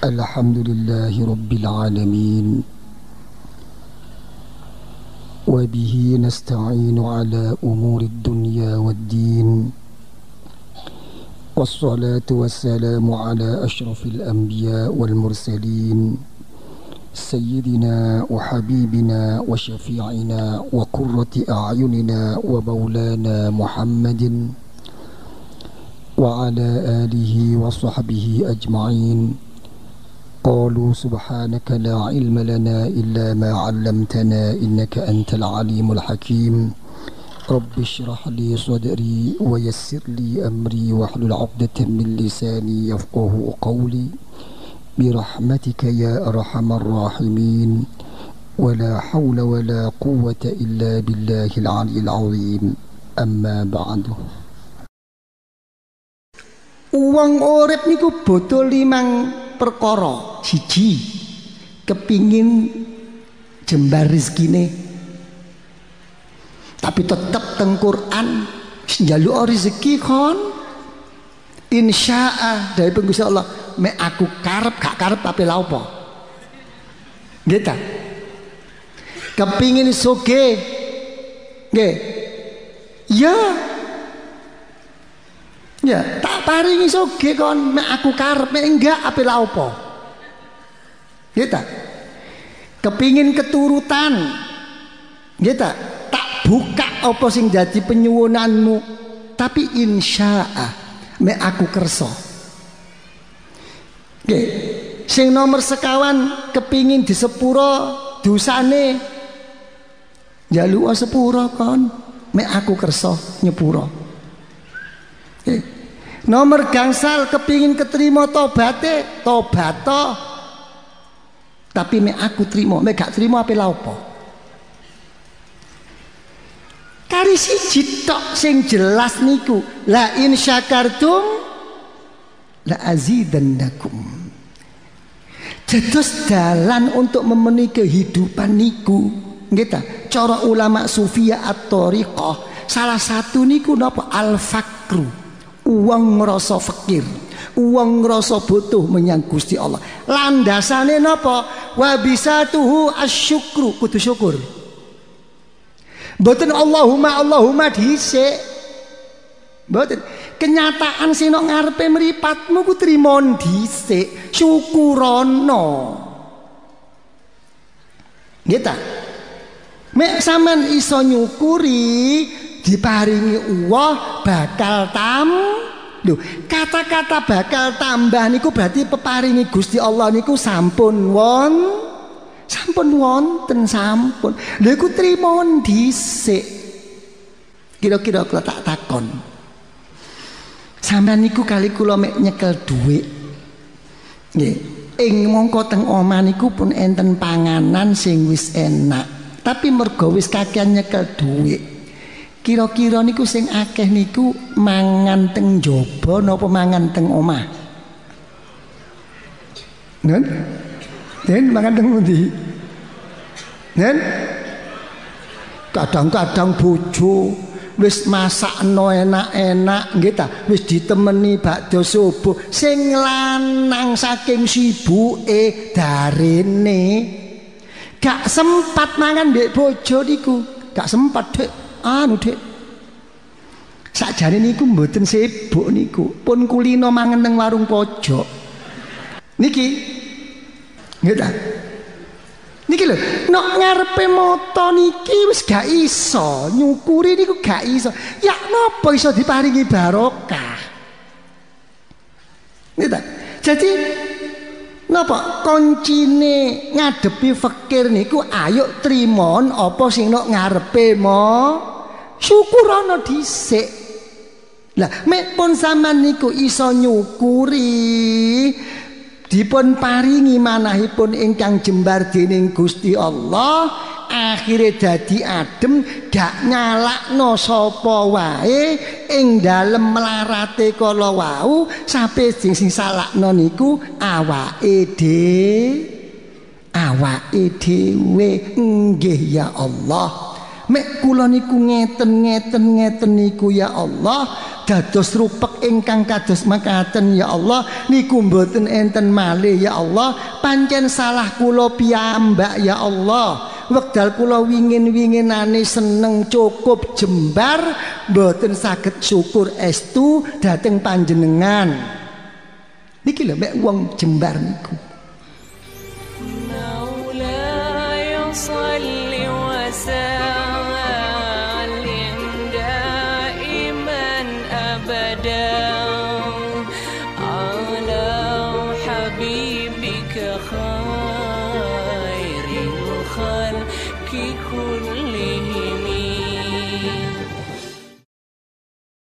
الحمد لله رب العالمين. وبه نستعين على أمور الدنيا والدين. والصلاة والسلام على أشرف الأنبياء والمرسلين. سيدنا وحبيبنا وشفيعنا وقرة أعيننا ومولانا محمد وعلى آله وصحبه أجمعين. قالوا سبحانك لا علم لنا إلا ما علمتنا إنك أنت العليم الحكيم. رب اشرح لي صدري ويسر لي أمري واحلل عقدة من لساني يفقه قولي. برحمتك يا أرحم الراحمين. ولا حول ولا قوة إلا بالله العلي العظيم. أما بعد. Uang urip niku butuh limang. Perkara. Siji, kepingin jembar rezekine. Tapi tetap teng Quran njaluk rezeki kon. Insyaallah dari penggusti Allah, me aku karep gak karep tapi la apa? Gitu. Kepingin soge. Nggih. Ya, Ya, tak paringi soge kon mek aku karepe enggak ape la opo. Gitu. Kepingin keturutan. Gitu. Tak buka apa sing jadi penyuwunanmu. Tapi insyaallah mek aku kerso. Nggih. Sing nomor sekawan kepingin di sepuro dosane jaluk sepuro kon mek aku kerso nyepuro. Eh, nomor gangsal kepingin keterima tobate tobato. Tapi me aku terima me gak terima apa apa kari siji tok sing jelas niku. La in syakartum la azidannakum. Dados dalan untuk memenuhi kehidupan niku. Nggih cara ulama sufia at-thariqah salah satu niku napa? Al-fakru uang ngerasa fakir uang ngerasa butuh menyang Gusti Allah. Landasane napa? Wa tuhu asyukru kudu syukur. Mboten Allahumma Allahumma dhisik. Mboten. Kenyataan sing ngarepe mripatmu ku trimo dhisik syukurono. Nggih ta? Mek sampean iso nyukuri diparingi Allah bakal tam Loh, kata-kata bakal tambah niku berarti peparingi Gusti Allah niku sampun won sampun wonten sampun. Lha iku trimo dhisik. Kira-kira kula tak takon. Sampeyan niku kali kula mek nyekel dhuwit. Nggih, ing mongko teng omah niku pun enten panganan sing wis enak. Tapi mergo wis kakean nyekel dhuwit. Kira-kira niku sing akeh niku mangan teng jaba napa mangan teng omah? Nen? Nen mangan teng pundi? Nen? Kadang-kadang bojo wis masakno enak-enak nggih ta wis ditemeni bakdo subuh sing lanang saking sibuke darene gak sempat mangan ndek bojo niku gak sempat dek anu Dik. Sakjane niku mboten sibuk niku, pun kulino mangan teng warung pojok. Niki. Nggih? Niki lho, nek ngarepe moto niki wis gak iso, nyukuri niku gak iso. Ya napa iso diparingi barokah? Nggih? Jadi Napa koncine ngadepi fakir niku ayo trimon apa sing nok ngarepe mo? Syukur ana dhisik. Lah mek pun sampean niku iso nyukuri dipun paringi manahipun ingkang jembar dening Gusti Allah akhirnya dadi adem gak nyalakno sapa wae ing dalem melarate kala wau sampe sing sing salakno niku awake de awake dhewe nggih ya Allah. Mek kula niku ngeten ngeten ngeten niku ya Allah. Dados rupek ingkang kados makaten ya Allah. Niku mboten enten malih ya Allah. Pancen salah kula piyambak ya Allah wekdal kula wingin-winginane seneng cukup jembar mboten saged syukur estu dhateng panjenengan. Niki lho mek wong jembar niku. Oh. พี่คุณลี